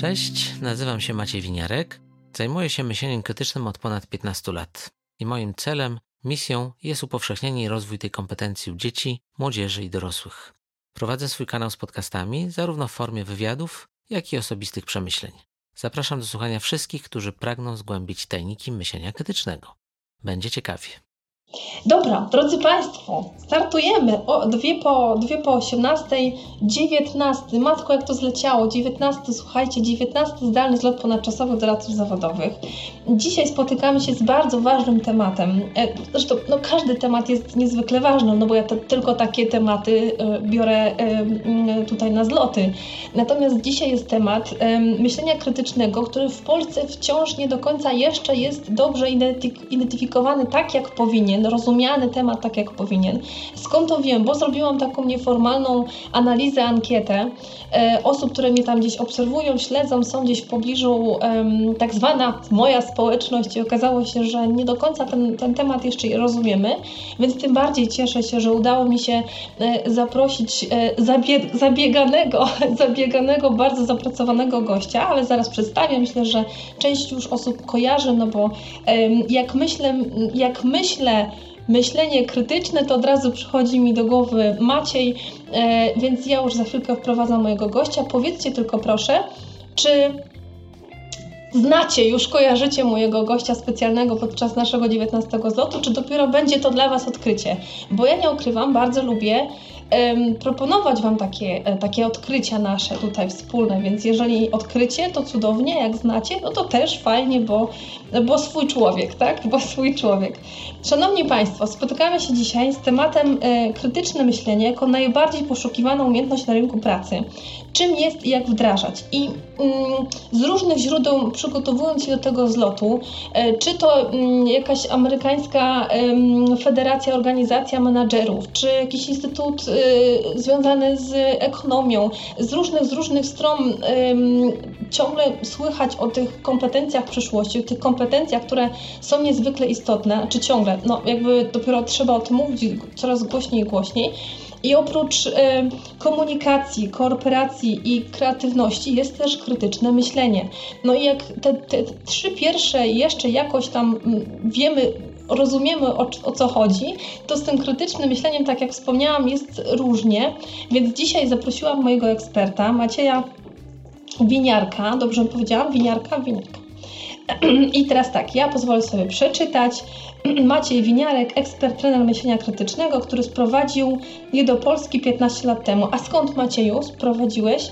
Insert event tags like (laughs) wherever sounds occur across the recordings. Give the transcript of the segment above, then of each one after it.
Cześć, nazywam się Maciej Winiarek. Zajmuję się myśleniem krytycznym od ponad 15 lat. I moim celem, misją jest upowszechnienie i rozwój tej kompetencji u dzieci, młodzieży i dorosłych. Prowadzę swój kanał z podcastami, zarówno w formie wywiadów, jak i osobistych przemyśleń. Zapraszam do słuchania wszystkich, którzy pragną zgłębić tajniki myślenia krytycznego. Będzie ciekawie. Dobra, drodzy Państwo, startujemy o dwie po, dwie po 18, 19, matko jak to zleciało, 19, słuchajcie, 19 zdalny zlot ponadczasowy doradców zawodowych. Dzisiaj spotykamy się z bardzo ważnym tematem. E, zresztą no, każdy temat jest niezwykle ważny, no bo ja to, tylko takie tematy e, biorę e, tutaj na zloty. Natomiast dzisiaj jest temat myślenia krytycznego, który w Polsce wciąż nie do końca jeszcze jest dobrze identyfikowany tak, jak powinien rozumiany temat tak, jak powinien. Skąd to wiem? Bo zrobiłam taką nieformalną analizę, ankietę e, osób, które mnie tam gdzieś obserwują, śledzą, są gdzieś w pobliżu e, tak zwana moja społeczność i okazało się, że nie do końca ten, ten temat jeszcze rozumiemy, więc tym bardziej cieszę się, że udało mi się e, zaprosić e, zabie, zabieganego, (laughs) zabieganego, bardzo zapracowanego gościa, ale zaraz przedstawię. Myślę, że część już osób kojarzy, no bo jak myślę, jak myślę myślenie krytyczne, to od razu przychodzi mi do głowy Maciej, e, więc ja już za chwilkę wprowadzam mojego gościa. Powiedzcie tylko proszę, czy znacie, już kojarzycie mojego gościa specjalnego podczas naszego 19 zlotu, czy dopiero będzie to dla Was odkrycie? Bo ja nie ukrywam, bardzo lubię proponować Wam takie, e, takie odkrycia nasze tutaj wspólne, więc jeżeli odkrycie, to cudownie, jak znacie, no to też fajnie, bo, bo swój człowiek, tak? Bo swój człowiek. Szanowni Państwo, spotykamy się dzisiaj z tematem e, krytyczne myślenie jako najbardziej poszukiwaną umiejętność na rynku pracy. Czym jest i jak wdrażać? I mm, z różnych źródeł, przygotowując się do tego zlotu, e, czy to mm, jakaś amerykańska federacja, organizacja menadżerów, czy jakiś instytut Y, związane z ekonomią. Z różnych, z różnych stron ciągle słychać o tych kompetencjach przyszłości, o tych kompetencjach, które są niezwykle istotne, czy ciągle, no jakby dopiero trzeba o tym mówić coraz głośniej i głośniej. I oprócz y, komunikacji, kooperacji i kreatywności jest też krytyczne myślenie. No i jak te, te trzy pierwsze jeszcze jakoś tam mm, wiemy, rozumiemy o, o, co chodzi, to z tym krytycznym myśleniem, tak jak wspomniałam, jest różnie. Więc dzisiaj zaprosiłam mojego eksperta, Macieja Winiarka. Dobrze powiedziałam? Winiarka? Winiarka. (clears throat) I teraz tak, ja pozwolę sobie przeczytać. (clears throat) Maciej Winiarek, ekspert, trener myślenia krytycznego, który sprowadził je do Polski 15 lat temu. A skąd Macieju sprowadziłeś?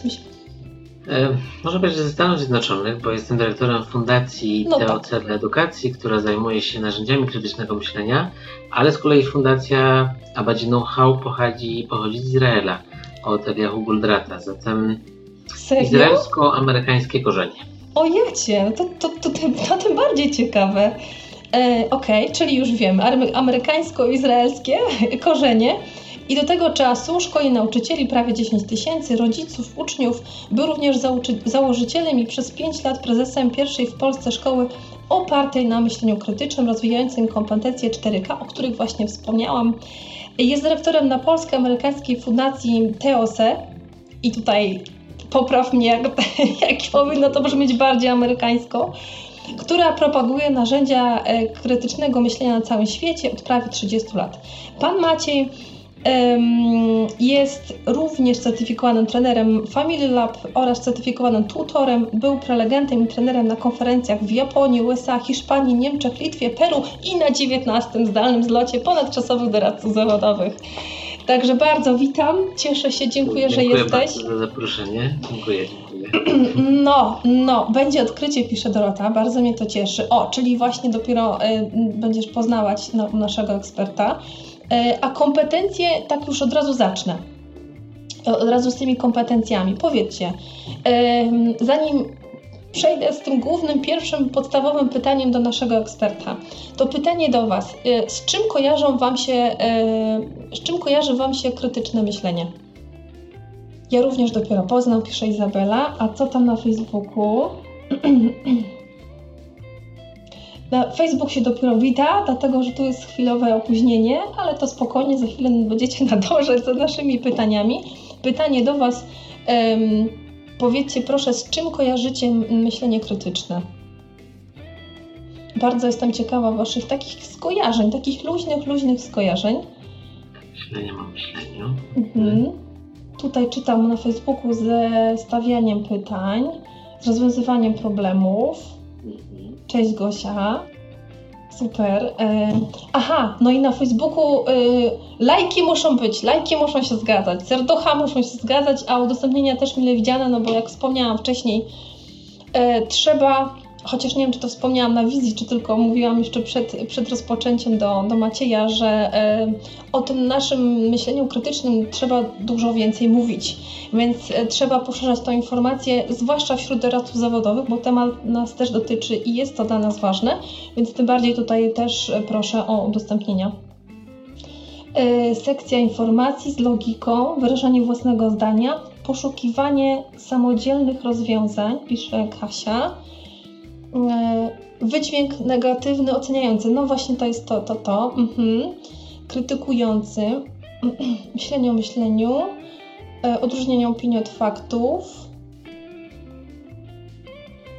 E, może być ze Stanów Zjednoczonych, bo jestem dyrektorem Fundacji no TOC tak. dla Edukacji, która zajmuje się narzędziami krytycznego myślenia, ale z kolei Fundacja Abadzi Know-how pochodzi, pochodzi z Izraela, od Eliahu Goldrata, zatem izraelsko-amerykańskie korzenie. O jacie, to, to, to, to, tym bardziej ciekawe. E, Okej, okay, czyli już wiemy, amerykańsko-izraelskie (laughs) korzenie. I do tego czasu szkoli nauczycieli prawie 10 tysięcy, rodziców, uczniów. Był również założycielem i przez 5 lat prezesem pierwszej w Polsce szkoły opartej na myśleniu krytycznym, rozwijającej kompetencje 4K, o których właśnie wspomniałam. Jest dyrektorem na polsko-amerykańskiej fundacji TOSE i tutaj popraw mnie, jak, (laughs) jak powinno to brzmieć bardziej amerykańsko, która propaguje narzędzia e, krytycznego myślenia na całym świecie od prawie 30 lat. Pan Maciej jest również certyfikowanym trenerem Family Lab oraz certyfikowanym tutorem. Był prelegentem i trenerem na konferencjach w Japonii, USA, Hiszpanii, Niemczech, Litwie, Peru i na 19 zdalnym zlocie ponadczasowych doradców zawodowych. Także bardzo witam, cieszę się, dziękuję, dziękuję że jesteś. Dziękuję za zaproszenie. Dziękuję, dziękuję. (clears throat) No, no, będzie odkrycie, pisze Dorota, bardzo mnie to cieszy. O, czyli właśnie dopiero y, będziesz poznawać no, naszego eksperta. E, a kompetencje, tak już od razu zacznę. Od razu z tymi kompetencjami. Powiedzcie, zanim przejdę z tym głównym, pierwszym, podstawowym pytaniem do naszego eksperta, to pytanie do Was. E, z czym kojarzą Wam się, e, z czym kojarzy Wam się krytyczne myślenie? Ja również dopiero poznam, pisze Izabela. A co tam na Facebooku? (clears throat) Na Facebook się dopiero wita, dlatego że tu jest chwilowe opóźnienie, ale to spokojnie, za chwilę będziecie nadążać za naszymi pytaniami. Pytanie do Was. Um, Powiedzcie proszę, z czym kojarzycie myślenie krytyczne? Bardzo jestem ciekawa Waszych takich skojarzeń, takich luźnych, luźnych skojarzeń. Myślenie o myśleniu. Mhm. Tutaj czytam na Facebooku ze stawianiem pytań, z rozwiązywaniem problemów. Mhm. Cześć Gosia. Super. E, aha, no i na Facebooku y, lajki muszą być, lajki muszą się zgadzać, serducha muszą się zgadzać, a udostępnienia też mile widziane, no bo jak wspomniałam wcześniej, e, trzeba chociaż nie wiem, czy to wspomniałam na wizji, czy tylko mówiłam jeszcze przed, przed rozpoczęciem do, do Macieja, że e, o tym naszym myśleniu krytycznym trzeba dużo więcej mówić. Więc e, trzeba poszerzać tą informację, zwłaszcza wśród doradców zawodowych, bo temat nas też dotyczy i jest to dla nas ważne, więc tym bardziej tutaj też e, proszę o udostępnienia. E, sekcja informacji z logiką, wyrażanie własnego zdania, poszukiwanie samodzielnych rozwiązań, pisze Kasia wydźwięk negatywny, oceniający. No właśnie to jest to, to, to. Mhm. Krytykujący. (clears throat) Myślenie o myśleniu. E, odróżnienie opinii od faktów.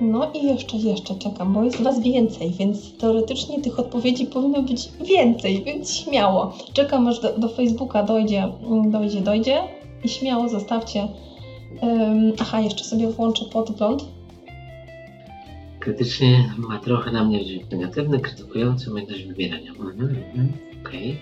No i jeszcze, jeszcze czekam, bo jest Was więcej, więc teoretycznie tych odpowiedzi powinno być więcej, więc śmiało. Czekam aż do, do Facebooka dojdzie, dojdzie, dojdzie i śmiało zostawcie. Um, aha, jeszcze sobie włączę podgląd krytycznie ma trochę na mnie wydźwięk negatywny, krytykujący umiejętność wybierania. Mhm, mhm, okej.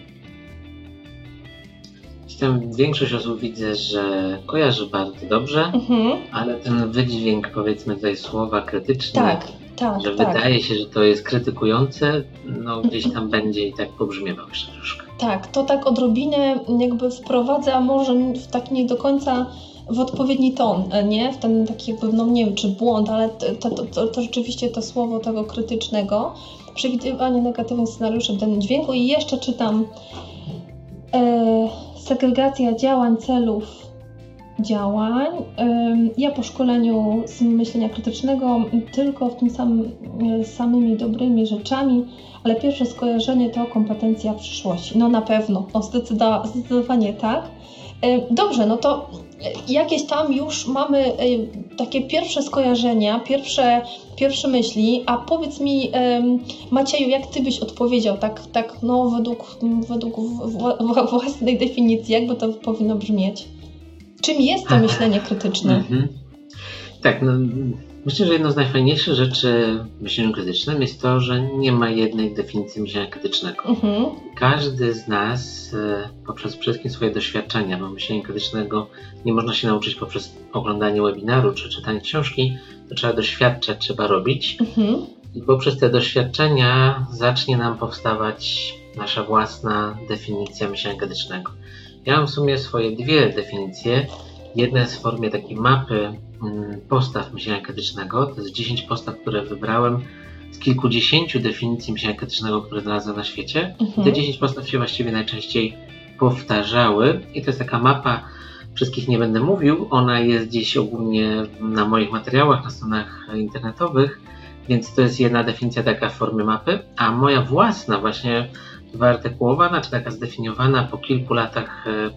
Okay. większość osób widzę, że kojarzy bardzo dobrze, mhm. ale ten wydźwięk, powiedzmy tutaj słowa krytyczne, tak, tak, że tak. wydaje się, że to jest krytykujące, no gdzieś tam będzie i tak pobrzmiewał jeszcze troszkę. Tak, to tak odrobinę jakby wprowadza, może w tak nie do końca w odpowiedni ton, e, nie? W ten taki jakby, no nie wiem czy błąd, ale to, to, to, to rzeczywiście to słowo tego krytycznego, przewidywanie negatywnych scenariuszy w danym dźwięku i jeszcze czytam e, segregacja działań, celów działań. E, ja po szkoleniu z myślenia krytycznego tylko w tym samym, e, samymi dobrymi rzeczami, ale pierwsze skojarzenie to kompetencja przyszłości. No na pewno, no zdecydowanie tak. E, dobrze, no to jakieś tam już mamy e, takie pierwsze skojarzenia, pierwsze, pierwsze myśli, a powiedz mi Macieju, jak Ty byś odpowiedział tak, tak no według, według własnej definicji, jakby to powinno brzmieć? Czym jest to (laughs) myślenie krytyczne? Mhm. Tak, no Myślę, że jedną z najfajniejszych rzeczy w myśleniu krytycznym jest to, że nie ma jednej definicji myślenia krytycznego. Mhm. Każdy z nas e, poprzez przede wszystkim swoje doświadczenia, bo myślenia krytycznego nie można się nauczyć poprzez oglądanie webinaru czy czytanie książki, to trzeba doświadczać, trzeba robić. Mhm. I poprzez te doświadczenia zacznie nam powstawać nasza własna definicja myślenia krytycznego. Ja mam w sumie swoje dwie definicje. Jedna jest w formie takiej mapy postaw myślenia krytycznego. To jest 10 postaw, które wybrałem z kilkudziesięciu definicji myślenia krytycznego, które znalazłem na świecie. Mhm. Te 10 postaw się właściwie najczęściej powtarzały i to jest taka mapa, wszystkich nie będę mówił, ona jest gdzieś ogólnie na moich materiałach, na stronach internetowych, więc to jest jedna definicja taka w formie mapy, a moja własna właśnie wyartykułowana, czy taka zdefiniowana po kilku latach e,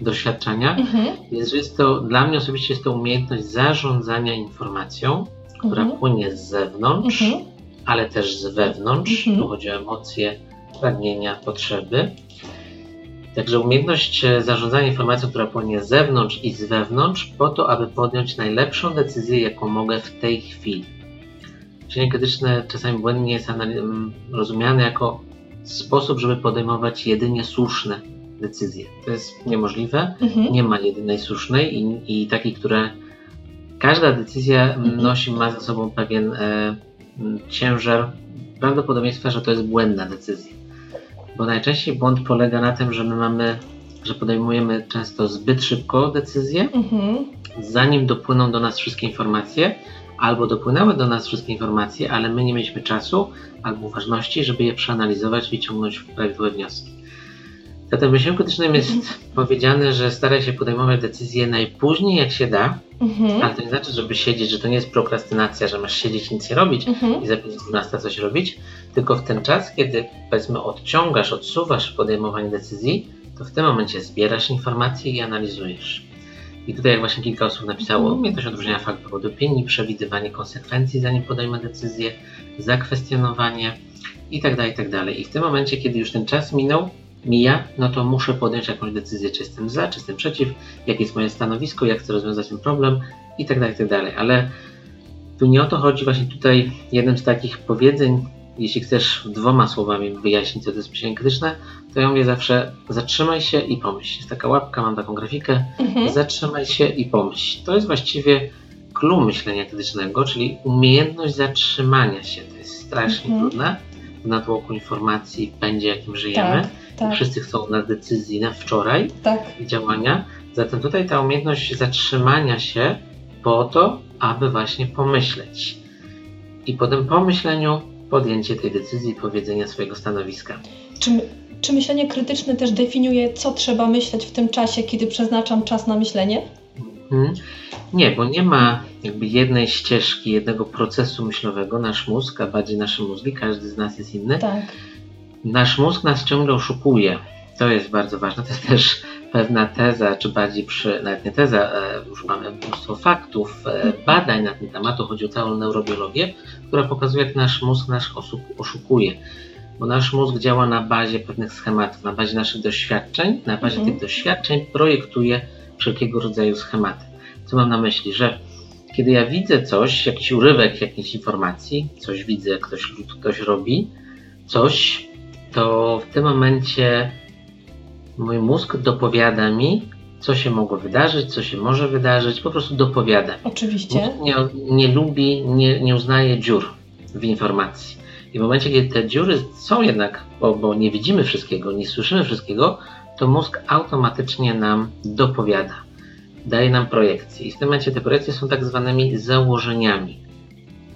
doświadczenia, mhm. jest, że jest to, dla mnie osobiście jest to umiejętność zarządzania informacją, która mhm. płynie z zewnątrz, mhm. ale też z wewnątrz. Mhm. Tu chodzi o emocje, pragnienia, potrzeby. Także umiejętność e, zarządzania informacją, która płynie z zewnątrz i z wewnątrz, po to, aby podjąć najlepszą decyzję, jaką mogę w tej chwili. Myślenie krytyczne czasami błędnie jest rozumiane jako sposób, żeby podejmować jedynie słuszne decyzję. To jest niemożliwe. Mhm. Nie ma jedynej słusznej i, i takiej, które każda decyzja mhm. nosi, ma za sobą pewien e, ciężar prawdopodobieństwa, że to jest błędna decyzja. Bo najczęściej błąd polega na tym, że my mamy, że podejmujemy często zbyt szybko decyzje, mhm. zanim dopłyną do nas wszystkie informacje, albo dopłynęły do nas wszystkie informacje, ale my nie mieliśmy czasu albo uważności, żeby je przeanalizować i wyciągnąć prawidłowe wnioski. Zatem w myśleniu krytycznym jest mhm. powiedziane, że staraj się podejmować decyzje najpóźniej jak się da, mhm. ale to nie znaczy, żeby siedzieć, że to nie jest prokrastynacja, że masz siedzieć i nic nie robić mhm. i za 12 coś robić, tylko w ten czas, kiedy powiedzmy odciągasz, odsuwasz podejmowanie decyzji, to w tym momencie zbierasz informacje i analizujesz. I tutaj jak właśnie kilka osób napisało, Mhm. umiejętność odróżnienia faktów od opinii, przewidywanie konsekwencji, zanim podejmę decyzję, zakwestionowanie i tak dalej, i tak dalej. I w tym momencie, kiedy już ten czas minął, mija, no to muszę podjąć jakąś decyzję, czy jestem za, czy jestem przeciw, jakie jest moje stanowisko, jak chcę rozwiązać ten problem i tak dalej, i tak dalej. Ale tu nie o to chodzi, właśnie tutaj jednym z takich powiedzeń, jeśli chcesz dwoma słowami wyjaśnić, co to jest myślenie krytyczne, to ja mówię zawsze zatrzymaj się i pomyśl. Jest taka łapka, mam taką grafikę, Mhm. Zatrzymaj się i pomyśl. To jest właściwie clue myślenia krytycznego, czyli umiejętność zatrzymania się. To jest strasznie Mhm. trudne w natłoku informacji, w pędzie, jakim żyjemy. Tak, tak, Wszyscy chcą na decyzji na wczoraj tak. i działania. Zatem tutaj ta umiejętność zatrzymania się po to, aby właśnie pomyśleć. I po tym pomyśleniu podjęcie tej decyzji, powiedzenia swojego stanowiska. Czy, czy myślenie krytyczne też definiuje, co trzeba myśleć w tym czasie, kiedy przeznaczam czas na myślenie? Mhm. Nie, bo nie ma jakby jednej ścieżki, jednego procesu myślowego. Nasz mózg, a bardziej nasze mózgi, każdy z nas jest inny. Tak. Nasz mózg nas ciągle oszukuje. To jest bardzo ważne. To jest też pewna teza, czy bardziej przy, nawet nie teza, e, już mamy mnóstwo faktów, e, badań na ten temat, to chodzi o całą neurobiologię, która pokazuje, jak nasz mózg nas oszu- oszukuje. Bo nasz mózg działa na bazie pewnych schematów, na bazie naszych doświadczeń, na bazie Mhm. tych doświadczeń projektuje wszelkiego rodzaju schematy. Co mam na myśli? Że kiedy ja widzę coś, jakiś urywek jakiejś informacji, coś widzę, ktoś, ktoś robi, coś, to w tym momencie mój mózg dopowiada mi, co się mogło wydarzyć, co się może wydarzyć, po prostu dopowiada. Oczywiście. Nie, nie lubi, nie, nie uznaje dziur w informacji. I w momencie, kiedy te dziury są jednak, bo, bo nie widzimy wszystkiego, nie słyszymy wszystkiego, to mózg automatycznie nam dopowiada. Daje nam projekcje. I w tym momencie te projekcje są tak zwanymi założeniami.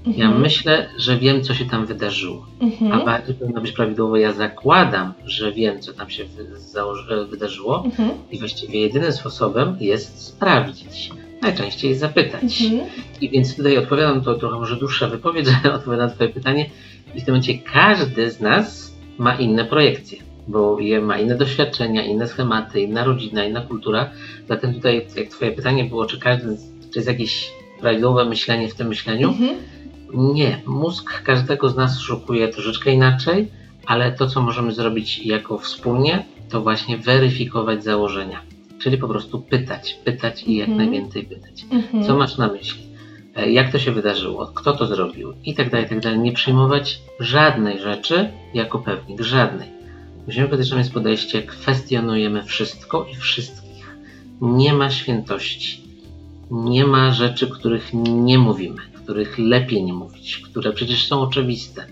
Ja Mhm. myślę, że wiem, co się tam wydarzyło. A Mhm. bardziej powinno być prawidłowo, ja zakładam, że wiem, co tam się założy- wydarzyło Mhm. i właściwie jedynym sposobem jest sprawdzić. Najczęściej zapytać. Mhm. I więc tutaj odpowiadam, to trochę może dłuższa wypowiedź, (laughs) ale odpowiadam na Twoje pytanie. I w tym momencie każdy z nas ma inne projekcje, bo je ma inne doświadczenia, inne schematy, inna rodzina, inna kultura. Zatem tutaj, jak Twoje pytanie było, czy każdy, czy jest jakieś prawidłowe myślenie w tym myśleniu? Mhm. Nie. Mózg każdego z nas szukuje troszeczkę inaczej, ale to, co możemy zrobić jako wspólnie, to właśnie weryfikować założenia. Czyli po prostu pytać, pytać i jak Mhm. najwięcej pytać. Mhm. Co masz na myśli? E, Jak to się wydarzyło? Kto to zrobił? I tak dalej, i tak dalej. Nie przyjmować żadnej rzeczy jako pewnik. Żadnej. W myśleniu krytycznym jest podejście, kwestionujemy wszystko i wszystkich. Nie ma świętości. Nie ma rzeczy, których nie mówimy, których lepiej nie mówić, które przecież są oczywiste.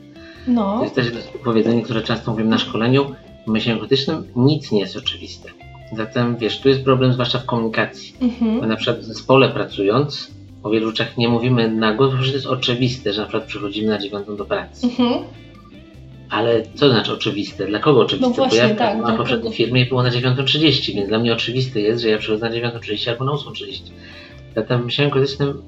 To No. jest też powiedzenie, które często mówimy na szkoleniu. W myśleniu krytycznym nic nie jest oczywiste. Zatem wiesz, tu jest problem zwłaszcza w komunikacji. Mhm. na przykład w zespole pracując, o wielu rzeczach nie mówimy na głos, bo to jest oczywiste, że na przykład przychodzimy na dziewiątą do pracy. Mhm. Ale co to znaczy oczywiste? Dla kogo oczywiste? No właśnie, bo ja tak, na poprzedniej firmie było na 9.30, więc dla mnie oczywiste jest, że ja przychodzę na 9.30 albo na 8.30. Zatem w myśleniu krytycznym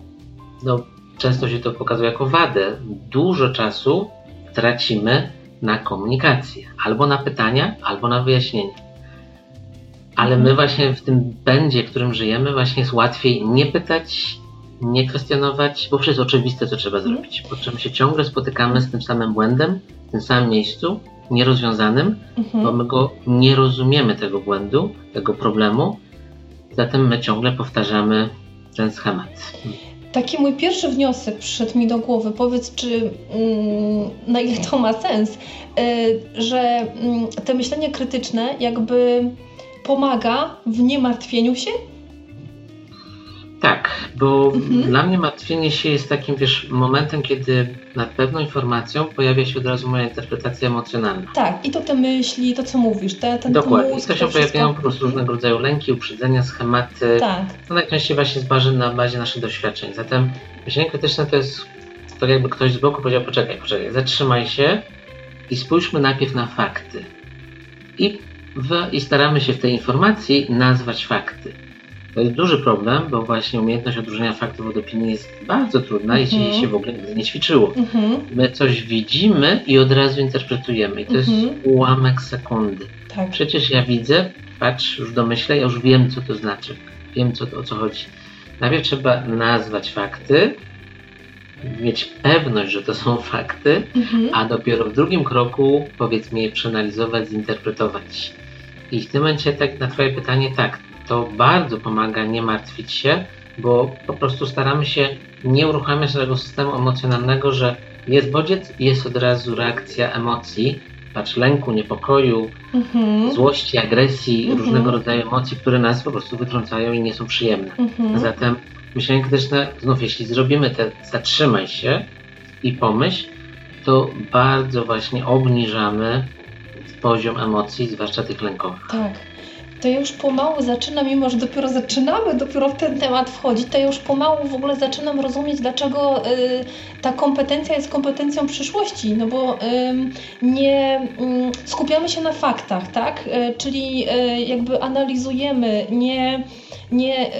no, często się to pokazuje jako wadę. Dużo czasu tracimy na komunikację. Albo na pytania, albo na wyjaśnienia. Ale my właśnie w tym pędzie, w którym żyjemy, właśnie jest łatwiej nie pytać, nie kwestionować, bo przecież jest oczywiste, co trzeba Mhm. zrobić. Po czym się ciągle spotykamy z tym samym błędem, w tym samym miejscu, nierozwiązanym, bo Mhm. my go nie rozumiemy tego błędu, tego problemu, zatem my ciągle powtarzamy ten schemat. Taki mój pierwszy wniosek przyszedł mi do głowy. Powiedz, czy mm, na ile to ma sens, y, że mm, to myślenie krytyczne jakby pomaga w niemartwieniu się? Tak, bo Mhm. dla mnie martwienie się jest takim, wiesz, momentem, kiedy nad pewną informacją pojawia się od razu moja interpretacja emocjonalna. Tak, i to te myśli, to co mówisz, te, ten Dokładnie. I mózg, to się wszystko. pojawiają po prostu różnego rodzaju lęki, uprzedzenia, schematy. Tak. To najczęściej właśnie z bazy na bazie naszych doświadczeń. Zatem myślenie krytyczne to jest to jakby ktoś z boku powiedział, poczekaj, poczekaj, zatrzymaj się i spójrzmy najpierw na fakty. I, w, I staramy się w tej informacji nazwać fakty. To jest duży problem, bo właśnie umiejętność odróżnienia faktów od opinii jest bardzo trudna, jeśli Mhm. się w ogóle nie ćwiczyło. Mhm. My coś widzimy i od razu interpretujemy. I to jest Mhm. ułamek sekundy. Tak. Przecież ja widzę, patrz, już domyślę, ja już wiem, co to znaczy. wiem co, o co chodzi. Najpierw trzeba nazwać fakty, mieć pewność, że to są fakty, mhm. a dopiero w drugim kroku powiedzmy je przeanalizować, zinterpretować. I w tym momencie tak na Twoje pytanie, tak, to bardzo pomaga nie martwić się, bo po prostu staramy się nie uruchamiać tego systemu emocjonalnego, że jest bodziec i jest od razu reakcja emocji, patrz lęku, niepokoju, mhm. złości, agresji, mhm. różnego rodzaju emocji, które nas po prostu wytrącają i nie są przyjemne. Mhm. Zatem myślenie krytyczne, znów jeśli zrobimy te zatrzymaj się i pomyśl, to bardzo właśnie obniżamy poziom emocji, zwłaszcza tych lękowych. Tak to ja już pomału zaczynam, mimo że dopiero zaczynamy dopiero w ten temat wchodzić, to ja już pomału w ogóle zaczynam rozumieć, dlaczego y, ta kompetencja jest kompetencją przyszłości, no bo y, nie y, skupiamy się na faktach, tak? Y, czyli y, jakby analizujemy, nie, nie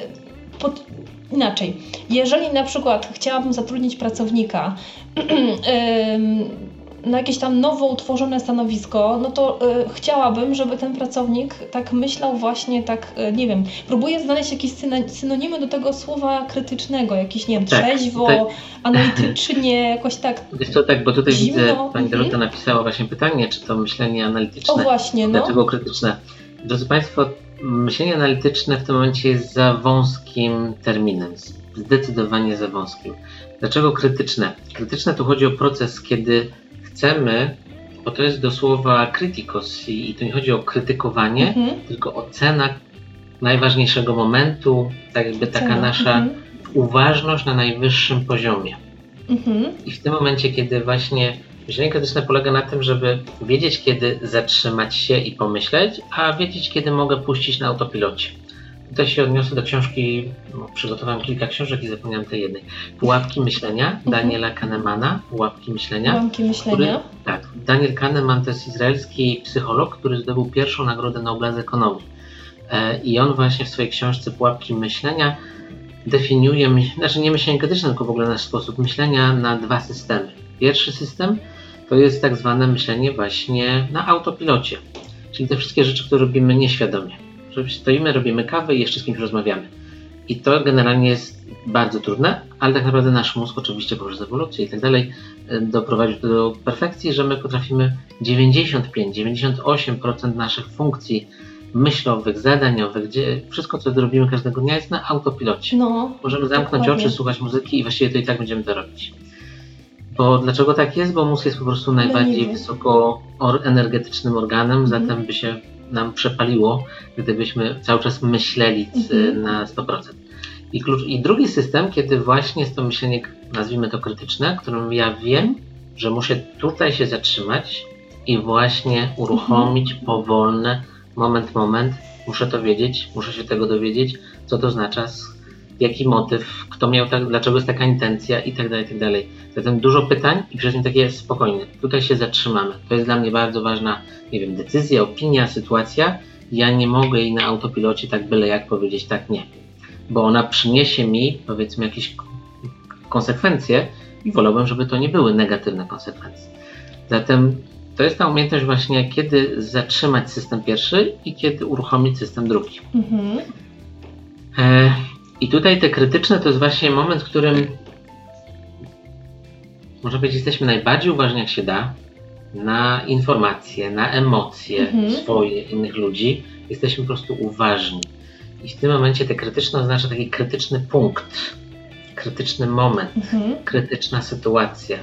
pod, inaczej. Jeżeli na przykład chciałabym zatrudnić pracownika, (clears throat) na jakieś tam nowo utworzone stanowisko, no to y, chciałabym, żeby ten pracownik tak myślał właśnie tak, y, nie wiem, próbuję znaleźć jakieś synonimy do tego słowa krytycznego, jakieś, nie wiem, tak, trzeźwo, tutaj... (laughs) analitycznie, jakoś tak Wiesz co, tak, bo tutaj zimno. widzę, pani Dorota mhm. napisała właśnie pytanie, czy to myślenie analityczne, o właśnie, no. dlaczego krytyczne. Drodzy Państwo, myślenie analityczne w tym momencie jest za wąskim terminem, zdecydowanie za wąskim. Dlaczego krytyczne? Krytyczne tu chodzi o proces, kiedy chcemy, bo to jest do słowa krytikos i to nie chodzi o krytykowanie, mhm. tylko ocena najważniejszego momentu, tak jakby taka Cena. nasza mhm. uważność na najwyższym poziomie. Mhm. I w tym momencie, kiedy właśnie myślenie krytyczne polega na tym, żeby wiedzieć, kiedy zatrzymać się i pomyśleć, a wiedzieć, kiedy mogę puścić na autopilocie. Tutaj się odniosę do książki, przygotowałem kilka książek i zapomniałem tej jednej. Pułapki myślenia mhm. Daniela Kahnemana. Pułapki myślenia. Pułapki myślenia. Który, tak. Daniel Kahneman to jest izraelski psycholog, który zdobył pierwszą nagrodę Nobla z ekonomii. E, I on właśnie w swojej książce Pułapki myślenia definiuje, znaczy nie myślenie krytyczne, tylko w ogóle nasz sposób myślenia na dwa systemy. Pierwszy system to jest tak zwane myślenie właśnie na autopilocie, czyli te wszystkie rzeczy, które robimy nieświadomie stoimy, robimy kawę i jeszcze z kimś rozmawiamy. I to generalnie jest bardzo trudne, ale tak naprawdę nasz mózg, oczywiście poprzez ewolucję i tak dalej, e, doprowadził do perfekcji, że my potrafimy 95-98% naszych funkcji myślowych, zadaniowych, gdzie wszystko, co robimy każdego dnia jest na autopilocie. No, Możemy zamknąć dokładnie. oczy, słuchać muzyki i właściwie to i tak będziemy to robić. Bo dlaczego tak jest? Bo mózg jest po prostu najbardziej wysoko energetycznym organem, mhm. zatem by się nam przepaliło, gdybyśmy cały czas myśleli mhm. na 100%. I, klucz, I drugi system, kiedy właśnie jest to myślenie, nazwijmy to krytyczne, którym ja wiem, że muszę tutaj się zatrzymać i właśnie uruchomić mhm. powolne, moment, moment, muszę to wiedzieć, muszę się tego dowiedzieć, co to oznacza, jaki motyw, kto miał tak, dlaczego jest taka intencja i tak dalej, i tak dalej. Zatem dużo pytań i przede wszystkim takie spokojne. Tutaj się zatrzymamy. To jest dla mnie bardzo ważna, nie wiem, decyzja, opinia, sytuacja. Ja nie mogę jej na autopilocie tak byle jak powiedzieć tak nie. Bo ona przyniesie mi, powiedzmy, jakieś konsekwencje i wolałbym, żeby to nie były negatywne konsekwencje. Zatem to jest ta umiejętność właśnie, kiedy zatrzymać system pierwszy i kiedy uruchomić system drugi. Mhm. E, i tutaj te krytyczne to jest właśnie moment, w którym można powiedzieć, jesteśmy najbardziej uważni jak się da na informacje, na emocje mhm. swoje, innych ludzi. Jesteśmy po prostu uważni. I w tym momencie te krytyczne oznacza taki krytyczny punkt, krytyczny moment, mhm. krytyczna sytuacja.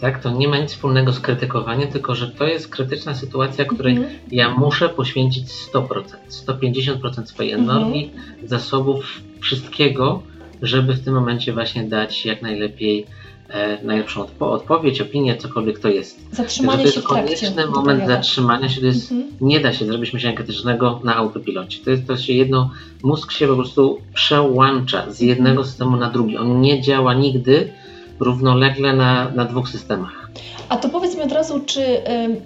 Tak? To nie ma nic wspólnego z krytykowaniem, tylko że to jest krytyczna sytuacja, której mhm. ja muszę poświęcić 100%, 150% swojej mhm. energii, zasobów, wszystkiego, żeby w tym momencie właśnie dać jak najlepiej e, najlepszą odpo odpowiedź, opinię, cokolwiek to jest. Zatrzymanie to jest konieczny moment zatrzymania się, to jest, mhm. nie da się zrobić myślenia krytycznego na autopilocie. To jest to się jedno, mózg się po prostu przełącza z jednego systemu na drugi. On nie działa nigdy równolegle na, na dwóch systemach. A to powiedz mi od razu, czy y,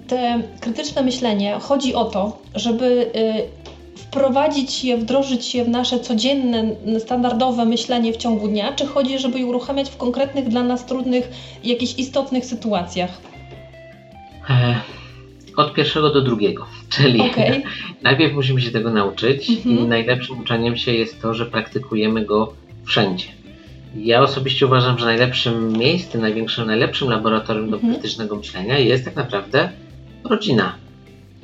te krytyczne myślenie chodzi o to, żeby y, wprowadzić je, wdrożyć je w nasze codzienne, standardowe myślenie w ciągu dnia, czy chodzi, żeby je uruchamiać w konkretnych dla nas trudnych, jakichś istotnych sytuacjach? E, od pierwszego do drugiego. (laughs) Czyli Okej. (laughs) najpierw musimy się tego nauczyć Mhm. i najlepszym uczeniem się jest to, że praktykujemy go wszędzie. Ja osobiście uważam, że najlepszym miejscem, największym, najlepszym laboratorium do Mhm. krytycznego myślenia jest tak naprawdę rodzina,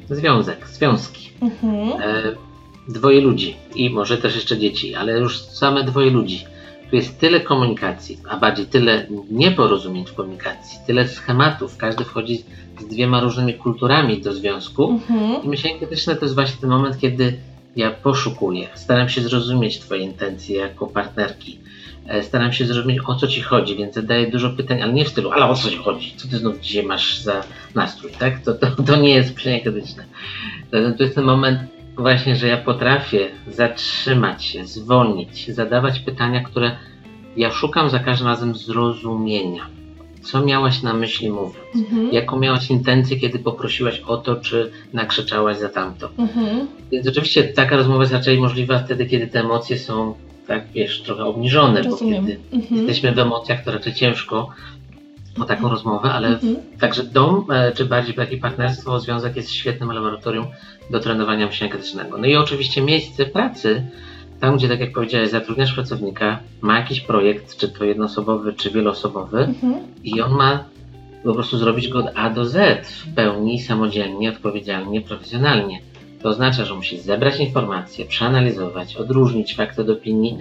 związek, związki. Mhm. E, dwoje ludzi i może też jeszcze dzieci, ale już same dwoje ludzi. Tu jest tyle komunikacji, a bardziej tyle nieporozumień w komunikacji, tyle schematów. Każdy wchodzi z dwiema różnymi kulturami do związku. Mhm. I myślenie krytyczne to jest właśnie ten moment, kiedy ja poszukuję, staram się zrozumieć Twoje intencje jako partnerki. E, Staram się zrozumieć, o co Ci chodzi, więc zadaję dużo pytań, ale nie w stylu, ale o co Ci chodzi? Co Ty znów dzisiaj masz za nastrój, tak? To, to, to nie jest myślenie krytyczne. Zatem to jest ten moment właśnie, że ja potrafię zatrzymać się, zwolnić, zadawać pytania, które ja szukam za każdym razem zrozumienia. Co miałaś na myśli mówiąc? Mhm. Jaką miałaś intencję, kiedy poprosiłaś o to, czy nakrzyczałaś za tamto? Mhm. Więc oczywiście taka rozmowa jest raczej możliwa wtedy, kiedy te emocje są, tak wiesz, trochę obniżone, Rozumiem. bo kiedy Mhm. jesteśmy w emocjach, to raczej ciężko o taką rozmowę, ale Mhm. także dom, e, czy bardziej takie partnerstwo, związek jest świetnym laboratorium do trenowania myślenia krytycznego. No i oczywiście miejsce pracy, tam gdzie, tak jak powiedziałeś, zatrudniasz pracownika, ma jakiś projekt, czy to jednoosobowy, czy wieloosobowy, Mhm. i on ma po prostu zrobić go od A do Z w pełni, samodzielnie, odpowiedzialnie, profesjonalnie. To oznacza, że musi zebrać informacje, przeanalizować, odróżnić fakty od opinii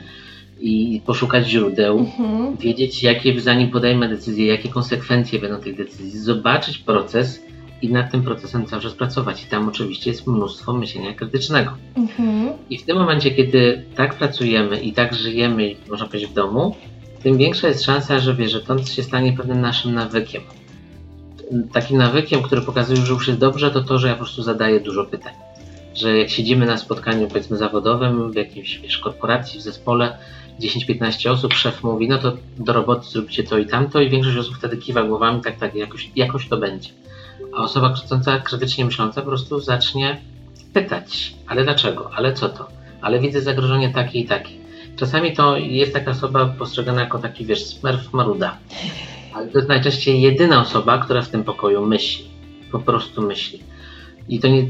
i poszukać źródeł, Mhm. wiedzieć, jakie zanim podejmę decyzję, jakie konsekwencje będą tych decyzji, zobaczyć proces i nad tym procesem cały czas pracować. I tam oczywiście jest mnóstwo myślenia krytycznego. Mhm. I w tym momencie, kiedy tak pracujemy i tak żyjemy, można powiedzieć, w domu, tym większa jest szansa, że wie, że to się stanie pewnym naszym nawykiem. Takim nawykiem, który pokazuje, że już jest dobrze, to to, że ja po prostu zadaję dużo pytań. Że jak siedzimy na spotkaniu, powiedzmy, zawodowym, w jakiejś wiesz, korporacji, w zespole, 10-15 osób, szef mówi, no to do roboty zróbcie to i tamto, i większość osób wtedy kiwa głowami, tak, tak, jakoś, jakoś to będzie. A osoba krzycząca, krytycznie myśląca po prostu zacznie pytać, ale dlaczego, ale co to, ale widzę zagrożenie takie i takie. Czasami to jest taka osoba postrzegana jako taki, wiesz, smurf maruda. Ale to jest najczęściej jedyna osoba, która w tym pokoju myśli. Po prostu myśli. I to nie,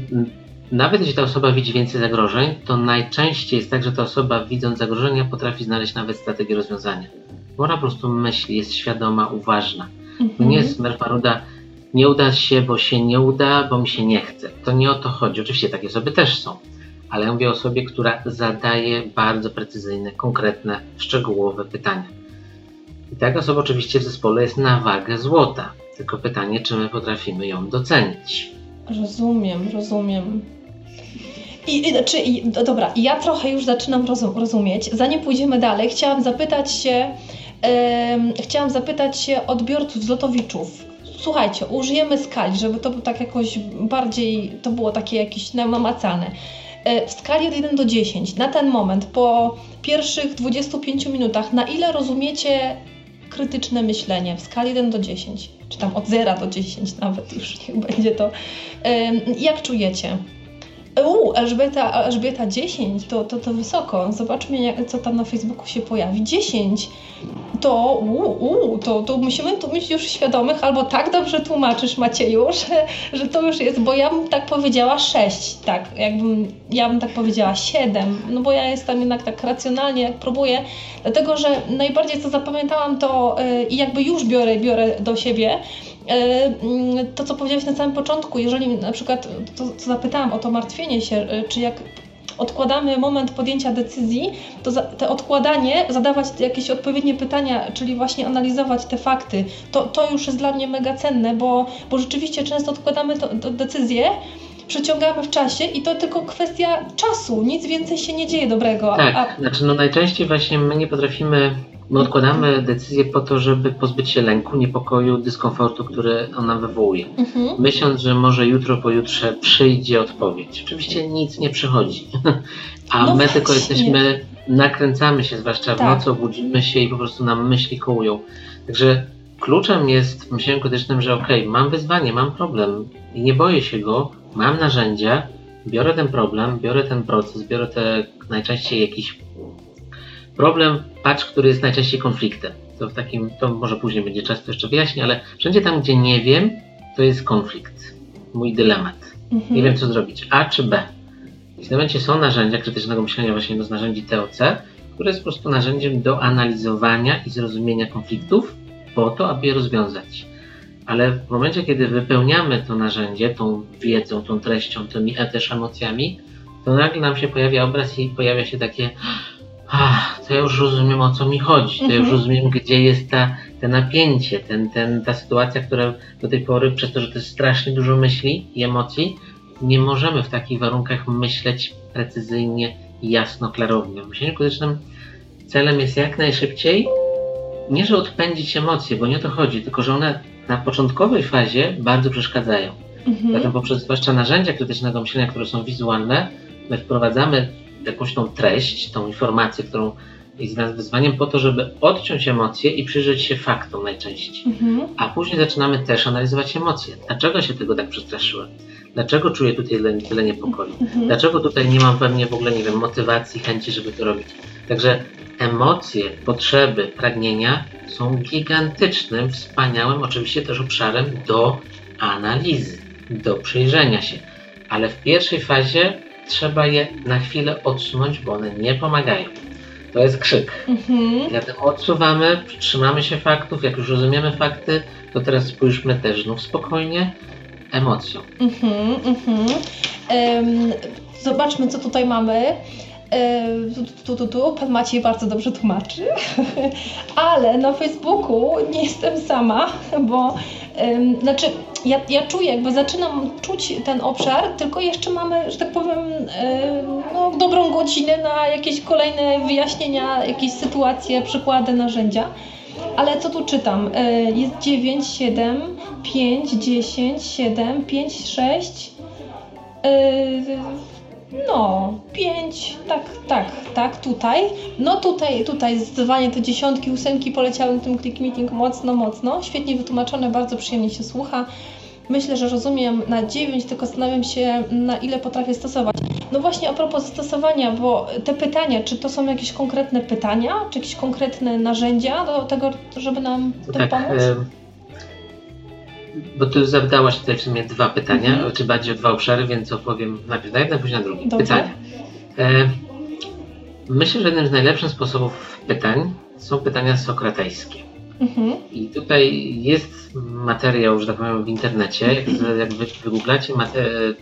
nawet jeśli ta osoba widzi więcej zagrożeń, to najczęściej jest tak, że ta osoba widząc zagrożenia potrafi znaleźć nawet strategię rozwiązania. Bo ona po prostu myśli, jest świadoma, uważna. To Mhm. nie jest smurf maruda, nie uda się, bo się nie uda, bo mi się nie chce. To nie o to chodzi. Oczywiście takie osoby też są. Ale ja mówię o osobie, która zadaje bardzo precyzyjne, konkretne, szczegółowe pytania. I taka osoba oczywiście w zespole jest na wagę złota. Tylko pytanie, czy my potrafimy ją docenić. Rozumiem, rozumiem. I, i, znaczy, i, do- dobra, ja trochę już zaczynam rozum, rozumieć. Zanim pójdziemy dalej, chciałam zapytać się, em, chciałam zapytać się odbiorców zlotowiczów. Słuchajcie, użyjemy skali, żeby to było tak jakoś bardziej, to było takie jakieś namacalne. E, W skali od 1 do 10, na ten moment, po pierwszych 25 minutach, na ile rozumiecie krytyczne myślenie w skali 1 do 10? Czy tam od 0 do 10 nawet już (laughs) niech będzie to. Jak czujecie? U, Elżbieta, Elżbieta 10, to, to, to wysoko. Zobaczmy, co tam na Facebooku się pojawi. 10, to, u, u, to, to musimy tu mieć już świadomych, albo tak dobrze tłumaczysz, Macieju, (laughs) że, że to już jest, bo ja bym tak powiedziała 6, tak, jakbym, ja bym tak powiedziała 7, no bo ja jestem jednak tak racjonalnie, jak próbuję, dlatego, że najbardziej co zapamiętałam to yy, i jakby już biorę, biorę do siebie, yy, to co powiedziałeś na samym początku, jeżeli na przykład, to co zapytałam o to martwienie się, yy, czy jak odkładamy moment podjęcia decyzji, to za, te odkładanie, zadawać jakieś odpowiednie pytania, czyli właśnie analizować te fakty, to, to już jest dla mnie mega cenne, bo, bo rzeczywiście często odkładamy to, to decyzję, przeciągamy w czasie i to tylko kwestia czasu, nic więcej się nie dzieje dobrego. Tak, a, znaczy no najczęściej właśnie my nie potrafimy, my odkładamy decyzję po to, żeby pozbyć się lęku, niepokoju, dyskomfortu, który on nam wywołuje. mhm, myśląc, że może jutro, pojutrze przyjdzie odpowiedź. Oczywiście nic nie przychodzi, (laughs) a No my tylko jesteśmy, nakręcamy się, zwłaszcza w Tak. nocy, obudzimy się i po prostu nam myśli kołują. Także kluczem jest w myśleniu krytycznym, że okej, mam wyzwanie, mam problem i nie boję się go, mam narzędzia, biorę ten problem, biorę ten proces, biorę te najczęściej jakiś problem, patrz, który jest najczęściej konfliktem. To w takim, to może później będzie czas to jeszcze wyjaśnię, ale wszędzie tam, gdzie nie wiem, to jest konflikt. mój dylemat. Mhm. Nie wiem, co zrobić. A czy B? I w tym momencie są narzędzia krytycznego myślenia, właśnie jedno z narzędzi TOC, które jest po prostu narzędziem do analizowania i zrozumienia konfliktów po to, aby je rozwiązać. Ale w momencie, kiedy wypełniamy to narzędzie tą wiedzą, tą treścią, tymi e, też emocjami, to nagle nam się pojawia obraz i pojawia się takie Ach, to ja już rozumiem o co mi chodzi, to ja już Mhm. rozumiem gdzie jest ta, te napięcie, ten, ten, ta sytuacja, która do tej pory, przez to, że to jest strasznie dużo myśli i emocji, nie możemy w takich warunkach myśleć precyzyjnie, jasno, klarownie. W myśleniu krytycznym celem jest jak najszybciej, nie że odpędzić emocje, bo nie o to chodzi, tylko że one na początkowej fazie bardzo przeszkadzają. Mhm. Zatem poprzez zwłaszcza narzędzia krytycznego myślenia, które są wizualne, my wprowadzamy jakąś tą treść, tą informację, którą jest dla nas wyzwaniem po to, żeby odciąć emocje i przyjrzeć się faktom najczęściej. Mhm. A później zaczynamy też analizować emocje. Dlaczego się tego tak przestraszyłem? Dlaczego czuję tutaj tyle, niepokoju? Mhm. Dlaczego tutaj nie mam pewnie w ogóle, nie wiem, motywacji, chęci, żeby to robić? Także emocje, potrzeby, pragnienia są gigantycznym, wspaniałym, oczywiście też obszarem do analizy, do przyjrzenia się. Ale w pierwszej fazie trzeba je na chwilę odsunąć, bo one nie pomagają. To jest krzyk. Mhm. Dlatego odsuwamy, trzymamy się faktów. Jak już rozumiemy fakty, to teraz spójrzmy też znów spokojnie emocją. Mhm, mhm. Zobaczmy, co tutaj mamy. Tu, tu, tu, tu. Pan Maciej bardzo dobrze tłumaczy, (laughs) ale na Facebooku nie jestem sama, bo znaczy ja, ja czuję, jakby zaczynam czuć ten obszar, tylko jeszcze mamy, że tak powiem, em, no, dobrą godzinę na jakieś kolejne wyjaśnienia, jakieś sytuacje, przykłady, narzędzia. Ale co tu czytam? E, Jest 9, 7, 5, 10, 7, 5, 6. No, 5, tak, tak, tak, tutaj. No tutaj, tutaj zdecydowanie te dziesiątki, ósemki poleciały na tym click meeting mocno, mocno. Świetnie wytłumaczone, bardzo przyjemnie się słucha. Myślę, że rozumiem na 9, tylko zastanawiam się, na ile potrafię stosować. No właśnie a propos zastosowania, bo te pytania, czy to są jakieś konkretne pytania, czy jakieś konkretne narzędzia do tego, żeby nam tym pomóc? e, bo ty zadałaś tutaj w sumie dwa pytania, Mhm. czy bardziej o dwa obszary, więc opowiem najpierw na jedno, później na drugie. Dobrze. Pytania. E, myślę, że jednym z najlepszych sposobów pytań są pytania sokratejskie. Mhm. I tutaj jest materiał, że tak powiem, w internecie. Jak, jak wy wygooglacie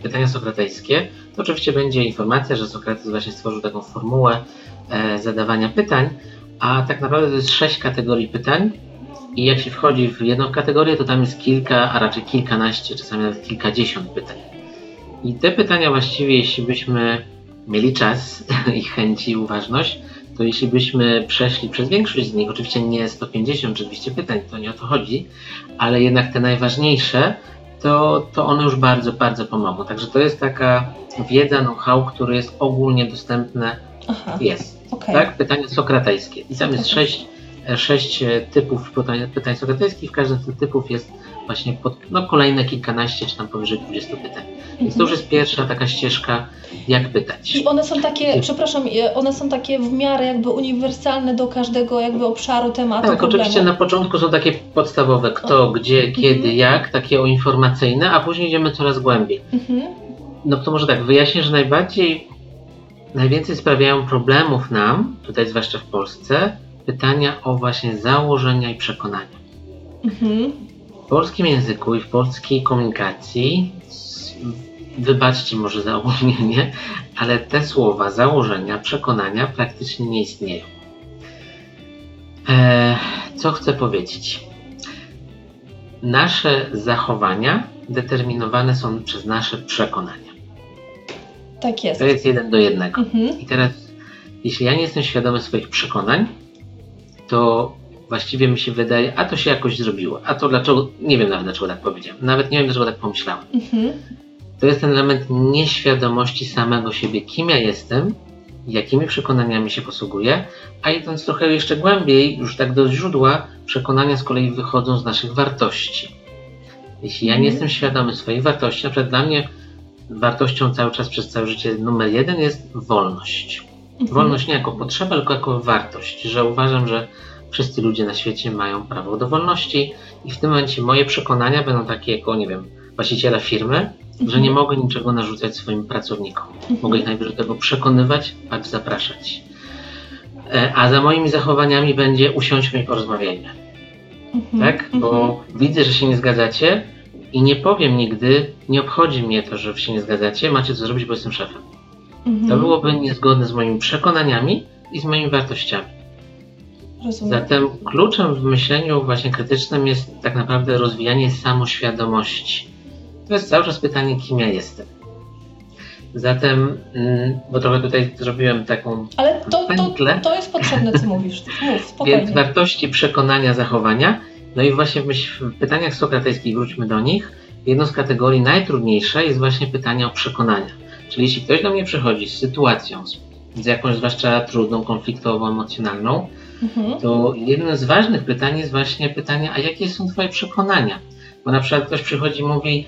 pytania sokratejskie, to oczywiście będzie informacja, że Sokrates właśnie stworzył taką formułę e, zadawania pytań, a tak naprawdę to jest sześć kategorii pytań. I jak się wchodzi w jedną kategorię, to tam jest kilka, a raczej kilkanaście, czasami nawet kilkadziesiąt pytań. I te pytania właściwie, jeśli byśmy mieli czas (laughs) i chęci i uważność, to jeśli byśmy przeszli przez większość z nich, oczywiście nie 150 czy 200 pytań, to nie o to chodzi, ale jednak te najważniejsze, to, to one już bardzo, bardzo pomogą. Także to jest taka wiedza, know-how, który jest ogólnie dostępne, Aha, jest. okej. Tak? Pytania sokratejskie. I tam jest sześć, sześć e, typów pytań, pytań sokratejskich. Każdy z tych typów jest właśnie pod, no, kolejne kilkanaście, czy tam powyżej 20 pytań. Więc to już jest pierwsza taka ścieżka, jak pytać. I one są takie, przepraszam, one są takie w miarę jakby uniwersalne do każdego jakby obszaru, tematu, Tak, problemu. oczywiście na początku są takie podstawowe kto, gdzie, kiedy, jak, takie o informacyjne, a później idziemy coraz głębiej. Mhm. No to może tak, wyjaśnię, że najbardziej, najwięcej sprawiają problemów nam, tutaj zwłaszcza w Polsce, pytania o właśnie założenia i przekonania. Mhm. W polskim języku i w polskiej komunikacji, wybaczcie może za ogólnienie, ale te słowa założenia, przekonania praktycznie nie istnieją. Eee, co chcę powiedzieć? Nasze zachowania determinowane są przez nasze przekonania. Tak jest. To jest jeden do jednego. Mhm. I teraz, jeśli ja nie jestem świadomy swoich przekonań, to właściwie mi się wydaje, a to się jakoś zrobiło, a to dlaczego, nie wiem nawet dlaczego tak powiedziałem, nawet nie wiem dlaczego tak pomyślałem. Mhm. To jest ten element nieświadomości samego siebie, kim ja jestem, jakimi przekonaniami się posługuję, a idąc trochę jeszcze głębiej, już tak do źródła, przekonania z kolei wychodzą z naszych wartości. Jeśli ja nie Mhm. jestem świadomy swoich wartości, na przykład dla mnie wartością cały czas przez całe życie numer jeden jest wolność. Mhm. Wolność nie jako potrzeba, tylko jako wartość, że uważam, że wszyscy ludzie na świecie mają prawo do wolności i w tym momencie moje przekonania będą takie jako, nie wiem, właściciela firmy, mhm. że nie mogę niczego narzucać swoim pracownikom. Mhm. Mogę ich najpierw do tego przekonywać, bądź zapraszać. E, a za moimi zachowaniami będzie usiądźmy i porozmawiajmy. Mhm. Tak? Bo mhm. widzę, że się nie zgadzacie i nie powiem nigdy, nie obchodzi mnie to, że się nie zgadzacie, macie co zrobić, bo jestem szefem. Mhm. To byłoby niezgodne z moimi przekonaniami i z moimi wartościami. Rozumiem. Zatem kluczem w myśleniu właśnie krytycznym jest tak naprawdę rozwijanie samoświadomości. To jest cały czas pytanie, kim ja jestem. Zatem, mm, bo trochę tutaj zrobiłem taką Ale to, pętlę. To, to jest potrzebne, co mówisz. (laughs) Mów, spokojnie. Więc wartości, przekonania, zachowania. No i właśnie w, myśl, w pytaniach sokratejskich, wróćmy do nich, jedną z kategorii najtrudniejsza jest właśnie pytanie o przekonania. Czyli jeśli ktoś do mnie przychodzi z sytuacją, z, jakąś zwłaszcza trudną, konfliktową, emocjonalną, mhm. to jednym z ważnych pytań jest właśnie pytanie, a jakie są Twoje przekonania? Bo na przykład ktoś przychodzi i mówi,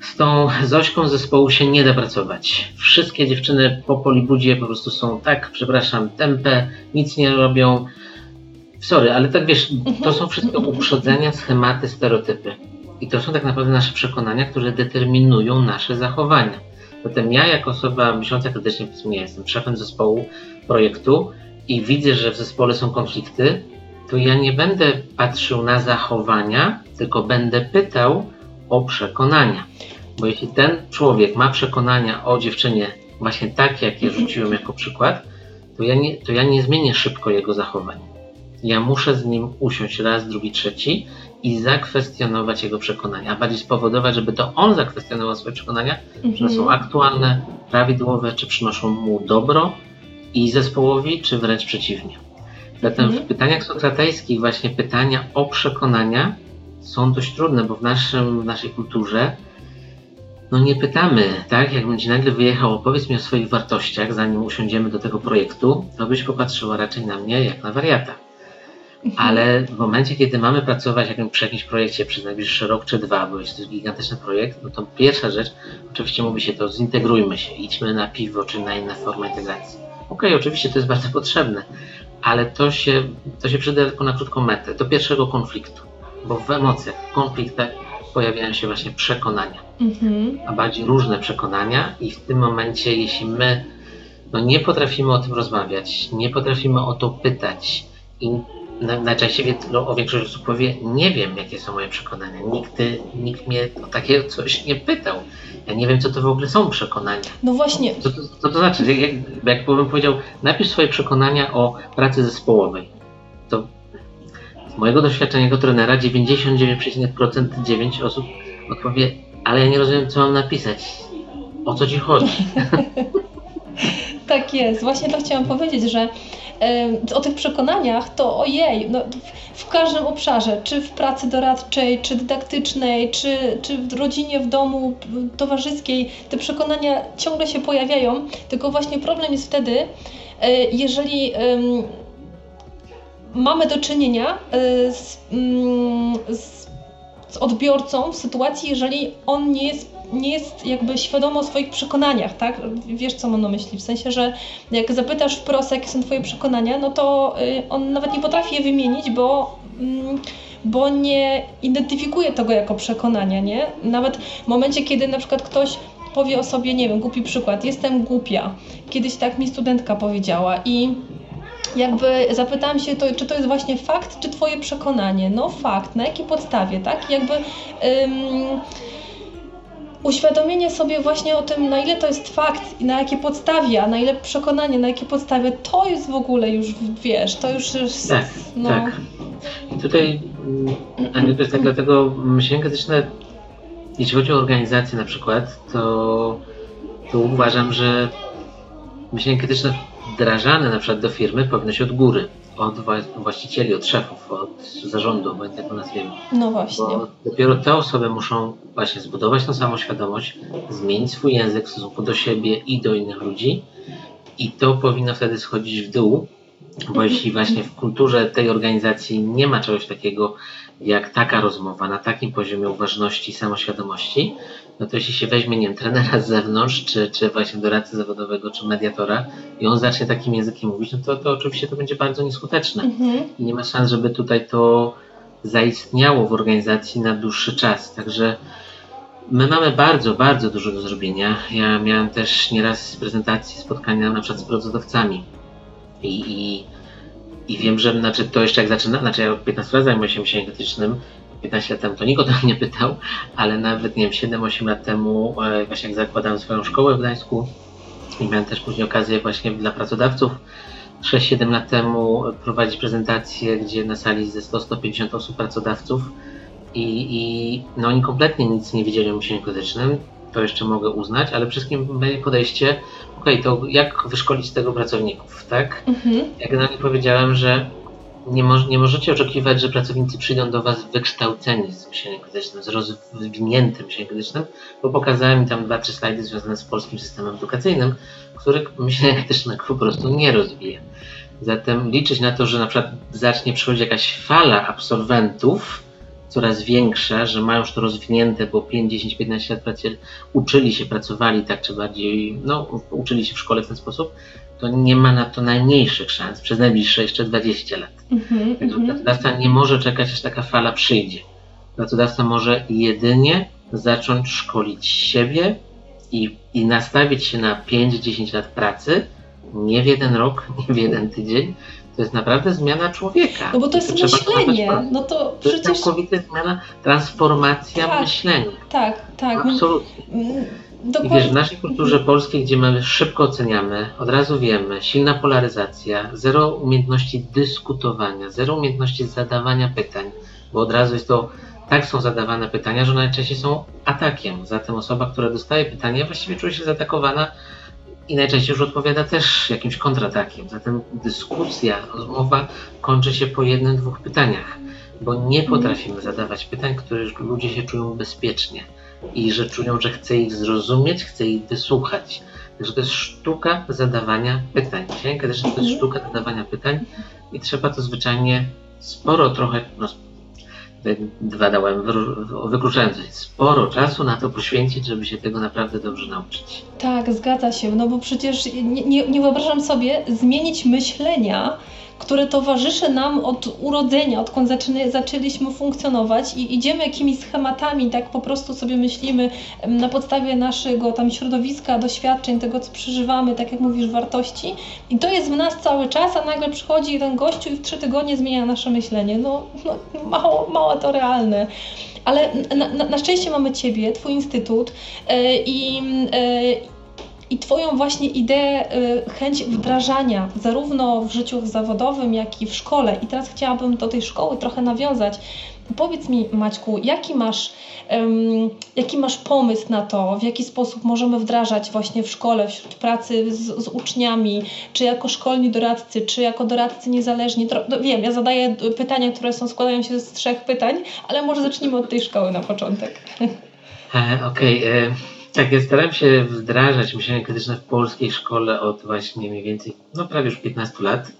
z tą Zośką zespołu się nie da pracować. Wszystkie dziewczyny po polibudzie po prostu są tak, przepraszam, tempe, nic nie robią. Sorry, ale tak wiesz, to są wszystko uprzedzenia, schematy, stereotypy. I to są tak naprawdę nasze przekonania, które determinują nasze zachowania. Zatem ja jako osoba myśląca krytycznie, powiedzmy, ja jestem szefem zespołu, projektu i widzę, że w zespole są konflikty, to ja nie będę patrzył na zachowania, tylko będę pytał o przekonania. Bo jeśli ten człowiek ma przekonania o dziewczynie właśnie takie, jakie rzuciłem jako przykład, to ja, nie, to ja nie zmienię szybko jego zachowań. Ja muszę z nim usiąść raz, drugi, trzeci i zakwestionować jego przekonania, a bardziej spowodować, żeby to on zakwestionował swoje przekonania, mhm. że są aktualne, prawidłowe, czy przynoszą mu dobro i zespołowi, czy wręcz przeciwnie. Zatem mhm. w pytaniach sokratejskich właśnie pytania o przekonania są dość trudne, bo w, naszym, w naszej kulturze no nie pytamy, tak? Jak będzie nagle wyjechał, opowiedz mi o swoich wartościach, zanim usiądziemy do tego projektu, to byś popatrzyła raczej na mnie jak na wariata. Ale w momencie, kiedy mamy pracować przy jakimś projekcie przez najbliższy rok czy dwa, bo jest to gigantyczny projekt, no to pierwsza rzecz, oczywiście mówi się to, zintegrujmy się, idźmy na piwo czy na inne formy integracji. Okej, okay, oczywiście to jest bardzo potrzebne, ale to się, to się przyda tylko na krótką metę, do pierwszego konfliktu, bo w emocjach, w konfliktach pojawiają się właśnie przekonania, mhm. a bardziej różne przekonania i w tym momencie, jeśli my no, nie potrafimy o tym rozmawiać, nie potrafimy o to pytać i najczęściej no, o większość osób powie, nie wiem jakie są moje przekonania, nikt, nikt mnie o takie coś nie pytał. Ja nie wiem, co to w ogóle są przekonania. No właśnie. Co to, co to znaczy? Jak, jak bym powiedział, napisz swoje przekonania o pracy zespołowej. To z mojego doświadczenia jako trenera 99,9% osób odpowie, ale ja nie rozumiem, co mam napisać. O co ci chodzi? (laughs) tak jest. Właśnie to chciałam powiedzieć, że o tych przekonaniach, to ojej, no, w każdym obszarze, czy w pracy doradczej, czy dydaktycznej, czy, czy w rodzinie, w domu, towarzyskiej, te przekonania ciągle się pojawiają, tylko właśnie problem jest wtedy, e, jeżeli mamy do czynienia e, z, mm, z, z odbiorcą w sytuacji, jeżeli on nie jest nie jest jakby świadomy o swoich przekonaniach, tak? Wiesz, co mam na myśli? W sensie, że jak zapytasz wprost, jakie są twoje przekonania, no to y, on nawet nie potrafi je wymienić, bo mm, bo nie identyfikuje tego jako przekonania, nie? Nawet w momencie, kiedy na przykład ktoś powie o sobie, nie wiem, głupi przykład, jestem głupia. Kiedyś tak mi studentka powiedziała i jakby zapytałam się, to, czy to jest właśnie fakt, czy twoje przekonanie? No fakt, na jakiej podstawie, tak? Jakby... Ym, uświadomienie sobie właśnie o tym, na ile to jest fakt i na jakie podstawie, a na ile przekonanie, na jakie podstawie, to jest w ogóle już, wiesz, to już jest... Tak, no. tak. I tutaj, Aniu, to jest tak dlatego myślenie krytyczne, jeśli chodzi o organizację na przykład, to, to uważam, że myślenie krytyczne wdrażane na przykład do firmy powinno się od góry od właścicieli, od szefów, od zarządu, obojętnie jak to nazwiemy. No właśnie. Bo dopiero te osoby muszą właśnie zbudować tą samą świadomość, zmienić swój język w stosunku do siebie i do innych ludzi i to powinno wtedy schodzić w dół, bo jeśli właśnie w kulturze tej organizacji nie ma czegoś takiego jak taka rozmowa na takim poziomie uważności i samoświadomości, no to jeśli się weźmie, nie wiem, trenera z zewnątrz, czy, czy właśnie doradcy zawodowego, czy mediatora i on zacznie takim językiem mówić, no to, to oczywiście to będzie bardzo nieskuteczne. Mhm. I nie ma szans, żeby tutaj to zaistniało w organizacji na dłuższy czas. Także My mamy bardzo, bardzo dużo do zrobienia. Ja miałem też nieraz prezentacje, spotkania na przykład z pracodawcami. I, i, i wiem, że znaczy, to jeszcze jak zaczyna, znaczy ja od 15 lat zajmuję się myśleniem krytycznym, 15 lat temu to nikt o to nie pytał, ale nawet nie wiem, 7-8 lat temu, e, właśnie jak zakładałem swoją szkołę w Gdańsku i miałem też później okazję właśnie dla pracodawców 6-7 lat temu prowadzić prezentację, gdzie na sali ze 100-150 osób pracodawców i, i no oni kompletnie nic nie wiedzieli o myśleniu krytycznym, to jeszcze mogę uznać, ale wszystkim będzie podejście, ok, to jak wyszkolić z tego pracowników, tak? Mhm. Ja generalnie powiedziałem, że nie, mo nie możecie oczekiwać, że pracownicy przyjdą do Was wykształceni z myśleniem krytycznym, z rozwiniętym myśleniem krytycznym, bo pokazałem mi tam dwa, trzy slajdy związane z polskim systemem edukacyjnym, który myślenie (laughs) krytycznego po prostu nie rozwija. Zatem liczyć na to, że na przykład zacznie przychodzić jakaś fala absolwentów, coraz większa, że mają już to rozwinięte, bo 5, 10, 15 lat pracy, uczyli się, pracowali tak czy bardziej, no, uczyli się w szkole w ten sposób, to nie ma na to najmniejszych szans przez najbliższe jeszcze 20 lat. Mm-hmm, Także mm-hmm. pracodawca nie może czekać, aż taka fala przyjdzie. Pracodawca może jedynie zacząć szkolić siebie i, i nastawić się na 5-10 lat pracy, nie w jeden rok, nie w jeden tydzień, to jest naprawdę zmiana człowieka. No bo to jest myślenie. No to, to przecież... jest całkowita zmiana, transformacja tak, myślenia. Tak, tak. Absolutnie. I wiesz, w naszej kulturze polskiej, gdzie my szybko oceniamy, od razu wiemy, silna polaryzacja, zero umiejętności dyskutowania, zero umiejętności zadawania pytań, bo od razu jest to, tak są zadawane pytania, że najczęściej są atakiem. Zatem osoba, która dostaje pytanie, właściwie czuje się zaatakowana i najczęściej już odpowiada też jakimś kontratakiem. Zatem dyskusja, rozmowa kończy się po jednym, dwóch pytaniach, bo nie mhm. potrafimy zadawać pytań, które ludzie się czują bezpiecznie i że czują, że chce ich zrozumieć, chce ich wysłuchać. Także to jest sztuka zadawania pytań. Księga też to jest mhm. sztuka zadawania pytań i trzeba to zwyczajnie sporo trochę, no, dwa dałem wykluczając, sporo czasu na to poświęcić, żeby się tego naprawdę dobrze nauczyć. Tak, zgadza się, no bo przecież nie, nie, nie wyobrażam sobie zmienić myślenia, które towarzyszy nam od urodzenia, odkąd zaczyny, zaczęliśmy funkcjonować i idziemy jakimiś schematami, tak po prostu sobie myślimy na podstawie naszego tam środowiska, doświadczeń, tego co przeżywamy, tak jak mówisz, wartości i to jest w nas cały czas, a nagle przychodzi jeden gościu i w trzy tygodnie zmienia nasze myślenie. No, no mało, mało to realne ale na, na, na, szczęście mamy Ciebie, Twój instytut yy, i yy, i Twoją właśnie ideę, y, chęć wdrażania zarówno w życiu zawodowym, jak i w szkole. I teraz chciałabym do tej szkoły trochę nawiązać. Powiedz mi, Maćku, jaki masz, um, jaki masz pomysł na to, w jaki sposób możemy wdrażać właśnie w szkole, wśród pracy z, z uczniami, czy jako szkolni doradcy, czy jako doradcy niezależni? No, wiem, ja zadaję pytania, które są, składają się z trzech pytań, ale może zacznijmy od tej szkoły na początek. E, Okej. Okay. E, tak, ja staram się wdrażać myślenie krytyczne w polskiej szkole od właśnie mniej więcej, no prawie już 15 lat.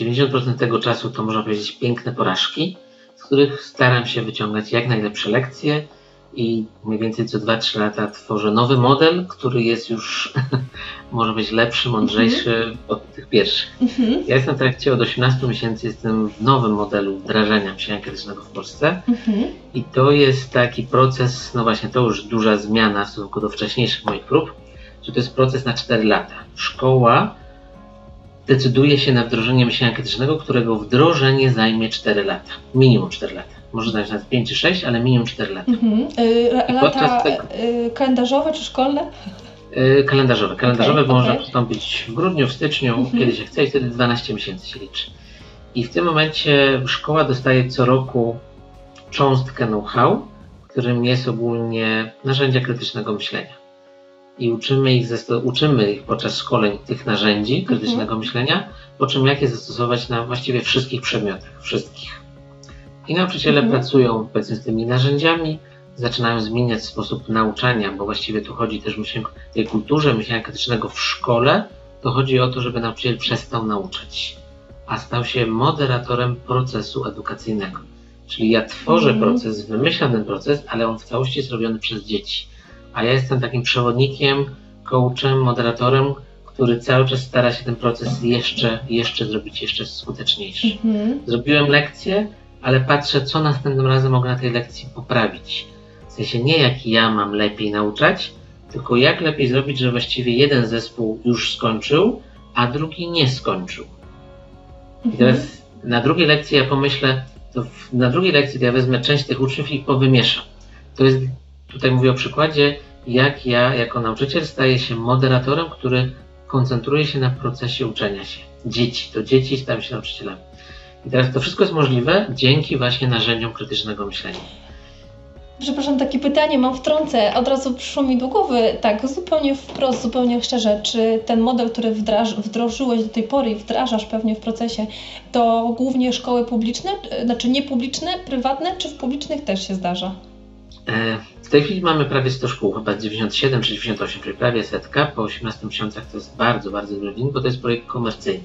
90% e, tego czasu to można powiedzieć piękne porażki, z których staram się wyciągać jak najlepsze lekcje i mniej więcej co 2-3 lata tworzę nowy model, który jest już, (laughs) może być lepszy, mądrzejszy mm -hmm. od tych pierwszych. Mm -hmm. Ja jestem w trakcie od 18 miesięcy, jestem w nowym modelu wdrażania myślenia krytycznego w Polsce mm -hmm. i to jest taki proces, no właśnie to już duża zmiana w stosunku do wcześniejszych moich prób, że to jest proces na 4 lata. Szkoła decyduje się na wdrożenie myślenia krytycznego, którego wdrożenie zajmie 4 lata, minimum 4 lata może znaleźć nawet 5 czy 6, ale minimum 4 lata. Mhm. Y, lata tego, y, kalendarzowe czy szkolne? Y, kalendarzowe. Kalendarzowe, okay, bo okay. można przystąpić w grudniu, w styczniu, mhm. kiedy się chce i wtedy 12 miesięcy się liczy. I w tym momencie szkoła dostaje co roku cząstkę know-how, którym jest ogólnie narzędzia krytycznego myślenia. I uczymy ich, uczymy ich podczas szkoleń tych narzędzi mhm. krytycznego mhm. myślenia, po czym jak je zastosować na właściwie wszystkich przedmiotach, wszystkich. I nauczyciele mhm. pracują powiedzmy z tymi narzędziami, zaczynają zmieniać sposób nauczania, bo właściwie tu chodzi też myślę, o tej kulturze myślenia krytycznego w szkole, to chodzi o to, żeby nauczyciel przestał nauczać, a stał się moderatorem procesu edukacyjnego. Czyli ja tworzę mhm. proces, wymyślam ten proces, ale on w całości jest robiony przez dzieci. A ja jestem takim przewodnikiem, coachem, moderatorem, który cały czas stara się ten proces jeszcze, jeszcze zrobić jeszcze skuteczniejszy. Mhm. Zrobiłem lekcję, ale patrzę, co następnym razem mogę na tej lekcji poprawić. W sensie nie jak ja mam lepiej nauczać, tylko jak lepiej zrobić, że właściwie jeden zespół już skończył, a drugi nie skończył. I Mhm. teraz na drugiej lekcji ja pomyślę, to w, na drugiej lekcji ja wezmę część tych uczniów i powymieszam. To jest, tutaj mówię o przykładzie, jak ja jako nauczyciel staję się moderatorem, który koncentruje się na procesie uczenia się. Dzieci, to dzieci stają się nauczycielami. I teraz to wszystko jest możliwe dzięki właśnie narzędziom krytycznego myślenia. Przepraszam, takie pytanie mam wtrącę. Od razu przyszło mi do głowy, tak zupełnie wprost, zupełnie szczerze, czy ten model, który wdraż, wdrożyłeś do tej pory i wdrażasz pewnie w procesie, to głównie szkoły publiczne, e, znaczy niepubliczne, prywatne, czy w publicznych też się zdarza? E, W tej chwili mamy prawie 100 szkół, chyba 97 czy 98, czyli prawie setka. Po 18 miesiącach to jest bardzo, bardzo duży wynik, bo to jest projekt komercyjny.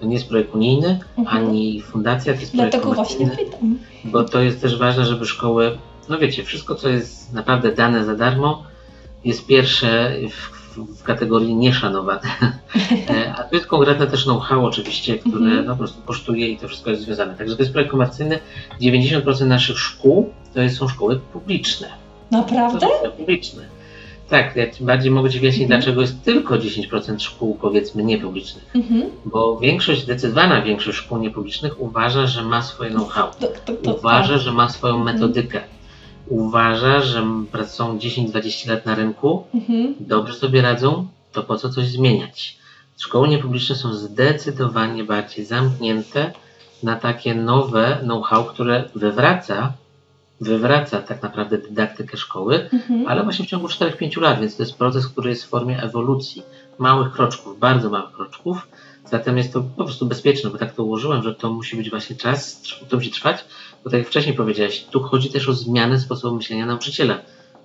To nie jest projekt unijny, Mhm. ani fundacja, to jest projekt Dlatego właśnie komercyjny. pytam. bo to jest też ważne, żeby szkoły, no wiecie, wszystko co jest naprawdę dane za darmo jest pierwsze w, w, kategorii nieszanowane. (laughs) E, A tu jest konkretne też know-how oczywiście, które Mhm. no, po prostu kosztuje i to wszystko jest związane. Także to jest projekt komercyjny. 90% naszych szkół to jest, są szkoły publiczne. To Naprawdę? szkoły publiczne. Tak, ja bardziej mogę Ci wyjaśnić, Mhm. dlaczego jest tylko 10% szkół powiedzmy niepublicznych. Mhm. Bo większość, zdecydowana większość szkół niepublicznych uważa, że ma swoje know-how. To, to, to, Uważa, że ma swoją Mhm. metodykę. Uważa, że pracują 10-20 lat na rynku, Mhm. dobrze sobie radzą, to po co coś zmieniać? Szkoły niepubliczne są zdecydowanie bardziej zamknięte na takie nowe know-how, które wywraca, wywraca tak naprawdę dydaktykę szkoły, Mhm. ale właśnie w ciągu 4-5 lat, więc to jest proces, który jest w formie ewolucji, małych kroczków, bardzo małych kroczków. Zatem jest to po prostu bezpieczne, bo tak to ułożyłem, że to musi być właśnie czas, to musi trwać, bo tak jak wcześniej powiedziałeś, tu chodzi też o zmianę sposobu myślenia nauczyciela.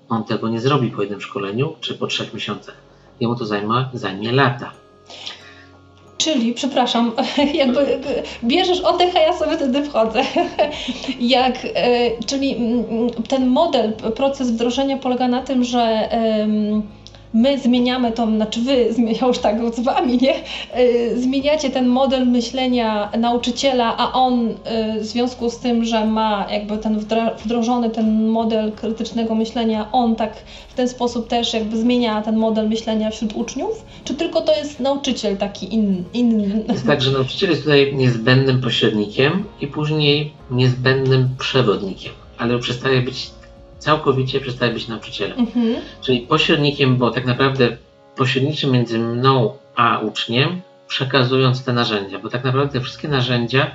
On tego nie zrobi po jednym szkoleniu czy po trzech miesiącach. Jemu to zajmie, zajmie lata. Czyli, przepraszam, (laughs) jakby bierzesz oddech, a ja sobie wtedy wchodzę. (laughs) Jak, e, czyli mm, ten model, proces wdrożenia polega na tym, że my zmieniamy tą, znaczy wy, zmienia już tak z wami, nie? E, Zmieniacie ten model myślenia nauczyciela, a on e, w związku z tym, że ma jakby ten wdrożony ten model krytycznego myślenia, on tak w ten sposób też jakby zmienia ten model myślenia wśród uczniów? Czy tylko to jest nauczyciel taki in, inny? Jest tak, że nauczyciel jest tutaj niezbędnym pośrednikiem i później niezbędnym przewodnikiem, ale przestaje być całkowicie przestaje być nauczycielem. Mhm. Czyli pośrednikiem, bo tak naprawdę pośredniczym między mną a uczniem, przekazując te narzędzia, bo tak naprawdę te wszystkie narzędzia,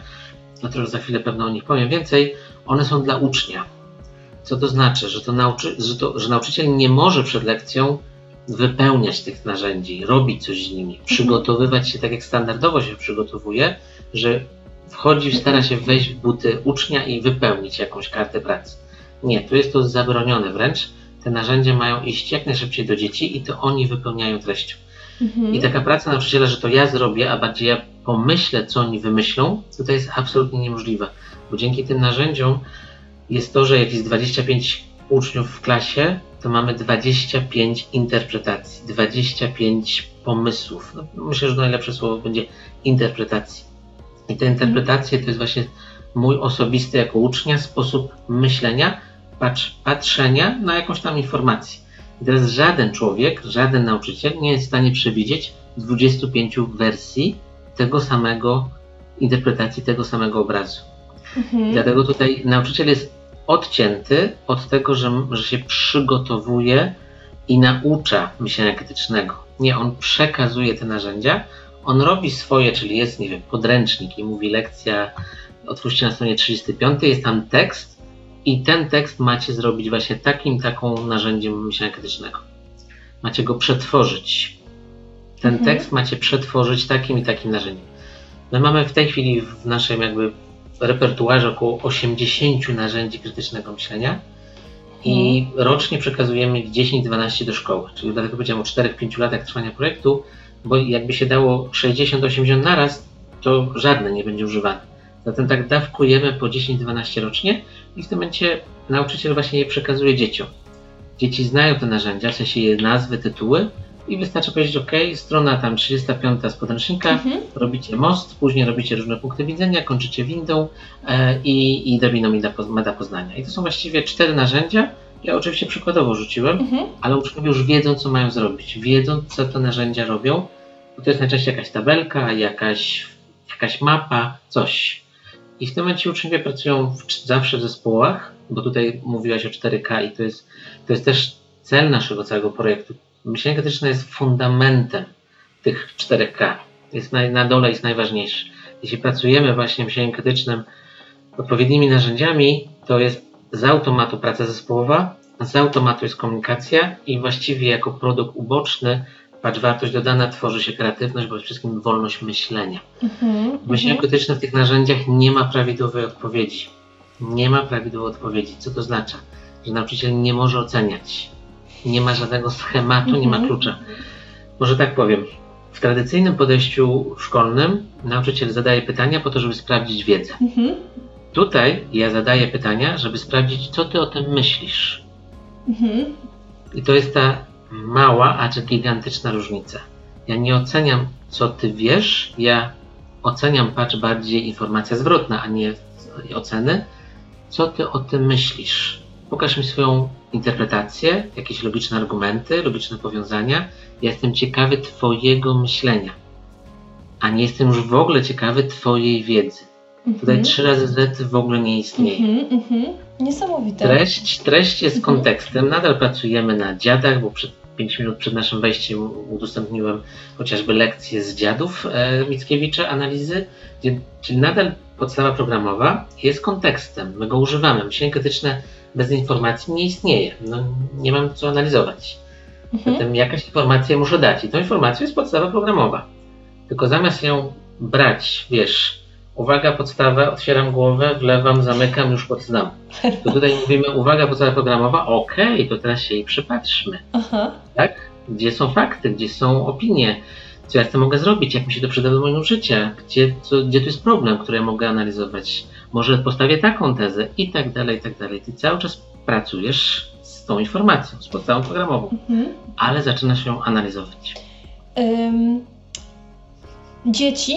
no to już za chwilę pewno o nich powiem więcej, one są dla ucznia. Co to znaczy? Że, to nauczy, że, to, że nauczyciel nie może przed lekcją wypełniać tych narzędzi, robić coś z nimi, przygotowywać się tak jak standardowo się przygotowuje, że wchodzi, stara się wejść w buty ucznia i wypełnić jakąś kartę pracy. Nie, tu jest to zabronione wręcz. Te narzędzia mają iść jak najszybciej do dzieci i to oni wypełniają treścią. Mhm. I taka praca nauczyciela, że to ja zrobię, a bardziej ja pomyślę, co oni wymyślą, to to jest absolutnie niemożliwe. Bo dzięki tym narzędziom jest to, że jak jest 25 uczniów w klasie, to mamy 25 interpretacji, 25 pomysłów. No, myślę, że najlepsze słowo będzie interpretacji. I te interpretacje to jest właśnie mój osobisty jako ucznia sposób myślenia, patrz, patrzenia na jakąś tam informację. I teraz żaden człowiek, żaden nauczyciel nie jest w stanie przewidzieć 25 wersji tego samego, interpretacji tego samego obrazu. Mhm. Dlatego tutaj nauczyciel jest odcięty od tego, że, że się przygotowuje i naucza myślenia krytycznego. Nie, on przekazuje te narzędzia, on robi swoje, czyli jest, nie wiem, podręcznik i mówi lekcja, otwórzcie na stronie 35, jest tam tekst i ten tekst macie zrobić właśnie takim, taką narzędziem myślenia krytycznego. Macie go przetworzyć. Ten Mhm. tekst macie przetworzyć takim i takim narzędziem. My mamy w tej chwili w naszym jakby repertuarze około 80 narzędzi krytycznego myślenia i rocznie przekazujemy ich 10-12 do szkoły. Czyli dlatego powiedziałem o 4-5 latach trwania projektu, bo jakby się dało 60-80 naraz, to żadne nie będzie używane. Zatem tak dawkujemy po 10-12 rocznie i w tym momencie nauczyciel właśnie je przekazuje dzieciom. Dzieci znają te narzędzia, w sensie je nazwy, tytuły i wystarczy powiedzieć OK, strona tam 35 z podręcznika, Mhm. robicie most, później robicie różne punkty widzenia, kończycie windą e, i, i poz- meda poznania. I to są właściwie cztery narzędzia, Ja oczywiście przykładowo rzuciłem, Mhm. ale uczniowie już wiedzą, co mają zrobić. Wiedzą, co te narzędzia robią, bo to jest najczęściej jakaś tabelka, jakaś, jakaś mapa, coś. I w tym momencie uczniowie pracują w, zawsze w zespołach, bo tutaj mówiłaś o 4K i to jest, to jest też cel naszego całego projektu. Myślenie krytyczne jest fundamentem tych 4K. Jest na dole jest najważniejszy. Jeśli pracujemy właśnie myśleniem krytycznym odpowiednimi narzędziami, to jest z automatu praca zespołowa, z automatu jest komunikacja i właściwie jako produkt uboczny, patrz wartość dodana, tworzy się kreatywność, bo przede wszystkim wolność myślenia. Mhm. W myśleniu Mhm. krytycznym w tych narzędziach nie ma prawidłowej odpowiedzi. Nie ma prawidłowej odpowiedzi. Co to oznacza? Że nauczyciel nie może oceniać. Nie ma żadnego schematu, nie ma Mhm. klucza. Może tak powiem. W tradycyjnym podejściu szkolnym nauczyciel zadaje pytania po to, żeby sprawdzić wiedzę. Mhm. Tutaj ja zadaję pytania, żeby sprawdzić, co ty o tym myślisz. Mhm. I to jest ta mała, acz gigantyczna różnica. Ja nie oceniam, co ty wiesz, ja oceniam, patrz bardziej informacja zwrotna, a nie oceny. Co ty o tym myślisz? Pokaż mi swoją interpretację, jakieś logiczne argumenty, logiczne powiązania. Ja jestem ciekawy Twojego myślenia, a nie jestem już w ogóle ciekawy Twojej wiedzy. Tutaj Mhm. trzy razy Z w ogóle nie istnieje. Mhm. Mhm. Niesamowite. Treść, treść jest kontekstem. Nadal pracujemy na dziadach, bo przed 5 minut przed naszym wejściem udostępniłem chociażby lekcje z dziadów e, Mickiewicza, analizy, gdzie, czyli nadal podstawa programowa jest kontekstem. My go używamy. Myślenie krytyczne bez informacji nie istnieje. No, nie mam co analizować. Mhm. Zatem jakaś informację muszę dać i tą informacją jest podstawa programowa. Tylko zamiast ją brać, wiesz, uwaga, podstawę, otwieram głowę, wlewam, zamykam, już podznam. To tutaj (laughs) mówimy, uwaga, podstawa programowa, okej, to teraz się jej przypatrzmy, Aha. tak? Gdzie są fakty, gdzie są opinie, co ja z tym mogę zrobić, jak mi się to przyda do mojego życia, gdzie, co, gdzie tu jest problem, który ja mogę analizować, może postawię taką tezę i tak dalej, i tak dalej. Ty cały czas pracujesz z tą informacją, z podstawą programową, Mhm. ale zaczynasz ją analizować. Ym, dzieci